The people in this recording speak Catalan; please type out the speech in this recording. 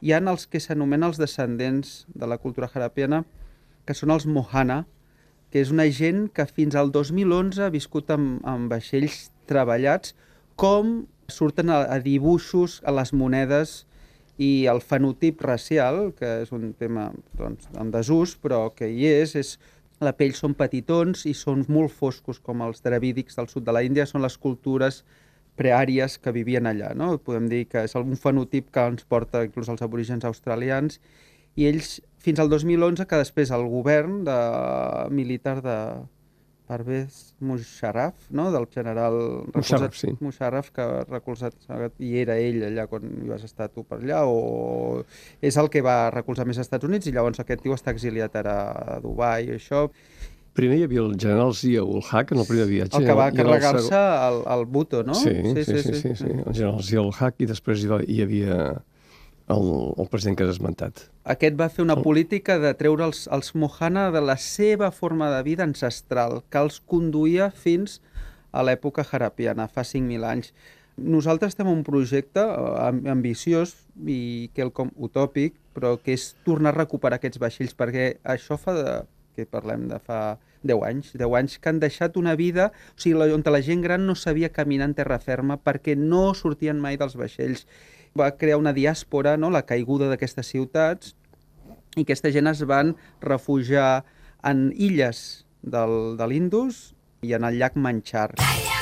hi han els que s'anomenen els descendents de la cultura harapiana, que són els Mohana, que és una gent que fins al 2011 ha viscut amb, amb vaixells treballats, com surten a, a dibuixos a les monedes i el fenotip racial, que és un tema doncs, en desús, però que hi és, és la pell són petitons i són molt foscos, com els dravídics del sud de la Índia, són les cultures preàries que vivien allà. No? Podem dir que és un fenotip que ens porta inclús als aborígens australians, i ells, fins al 2011, que després el govern de, militar de, Parvez Musharraf, no? del general Musharraf, sí. Musharraf, que ha recolzat, i era ell allà quan hi vas estar tu per allà, o és el que va recolzar més als Estats Units, i llavors aquest tio està exiliat ara a Dubai i això. Primer hi havia el general Zia ul Haq en el primer viatge. El que va carregar-se el, el Bhutto, no? Sí, sí, sí, sí, sí, sí, sí. El general Zia ul Haq i després hi, va, hi havia el, el president que has esmentat. Aquest va fer una política de treure els, els Mohana de la seva forma de vida ancestral, que els conduïa fins a l'època harapiana, fa 5.000 anys. Nosaltres estem un projecte eh, ambiciós i quelcom utòpic, però que és tornar a recuperar aquests vaixells, perquè això fa de, que parlem de fa 10 anys, 10 anys que han deixat una vida, o sigui, on la gent gran no sabia caminar en terra ferma perquè no sortien mai dels vaixells va crear una diàspora, no? la caiguda d'aquestes ciutats, i aquesta gent es van refugiar en illes del, de l'Indus i en el llac Manchar. Calla!